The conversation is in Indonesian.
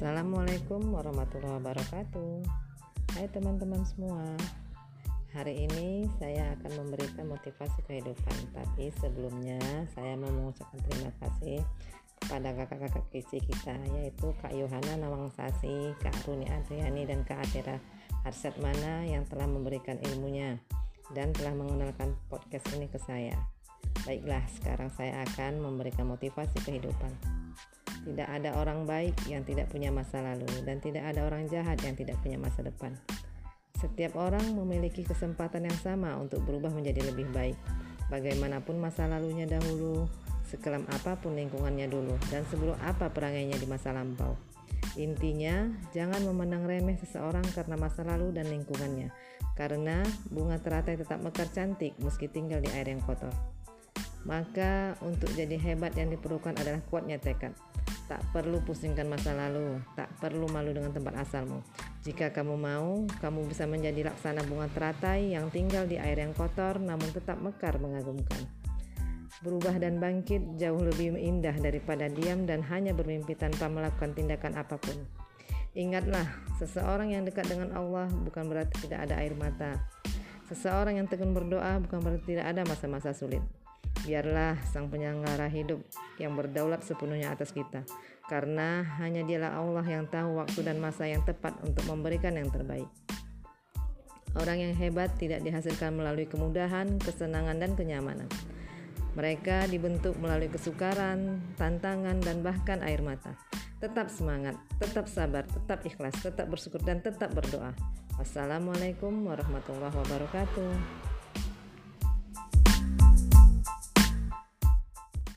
Assalamualaikum warahmatullahi wabarakatuh. Hai teman-teman semua. Hari ini saya akan memberikan motivasi kehidupan. Tapi sebelumnya saya mau mengucapkan terima kasih Kepada kakak-kakak kisi kita Yaitu Kak Yohana Nawangsasi Kak Runi Adriani dan Kak Atira Harsat Mana Yang telah memberikan ilmunya Dan telah mengenalkan podcast ini ke saya. Baiklah sekarang saya akan memberikan motivasi kehidupan tidak ada orang baik yang tidak punya masa lalu dan tidak ada orang jahat yang tidak punya masa depan. Setiap orang memiliki kesempatan yang sama untuk berubah menjadi lebih baik. Bagaimanapun masa lalunya dahulu, sekelam apa pun lingkungannya dulu, dan seburuk apa perangainya di masa lampau. Intinya, jangan memandang remeh seseorang karena masa lalu dan lingkungannya, karena bunga teratai tetap mekar cantik meski tinggal di air yang kotor. Maka, untuk jadi hebat yang diperlukan adalah kuatnya tekad. Tak perlu pusingkan masa lalu, tak perlu malu dengan tempat asalmu. Jika kamu mau, kamu bisa menjadi laksana bunga teratai yang tinggal di air yang kotor namun tetap mekar mengagumkan. Berubah dan bangkit jauh lebih indah daripada diam dan hanya bermimpi tanpa melakukan tindakan apa pun. Ingatlah, seseorang yang dekat dengan Allah bukan berarti tidak ada air mata. Seseorang yang tekun berdoa bukan berarti tidak ada masa-masa sulit. Biarlah Sang Penyelenggara hidup yang berdaulat sepenuhnya atas kita, karena hanya Dialah Allah yang tahu waktu dan masa yang tepat untuk memberikan yang terbaik. Orang yang hebat tidak dihasilkan melalui kemudahan, kesenangan, dan kenyamanan. Mereka dibentuk melalui kesukaran, tantangan, dan bahkan air mata. Tetap semangat, tetap sabar, tetap ikhlas, tetap bersyukur, dan tetap berdoa. Wassalamualaikum warahmatullahi wabarakatuh.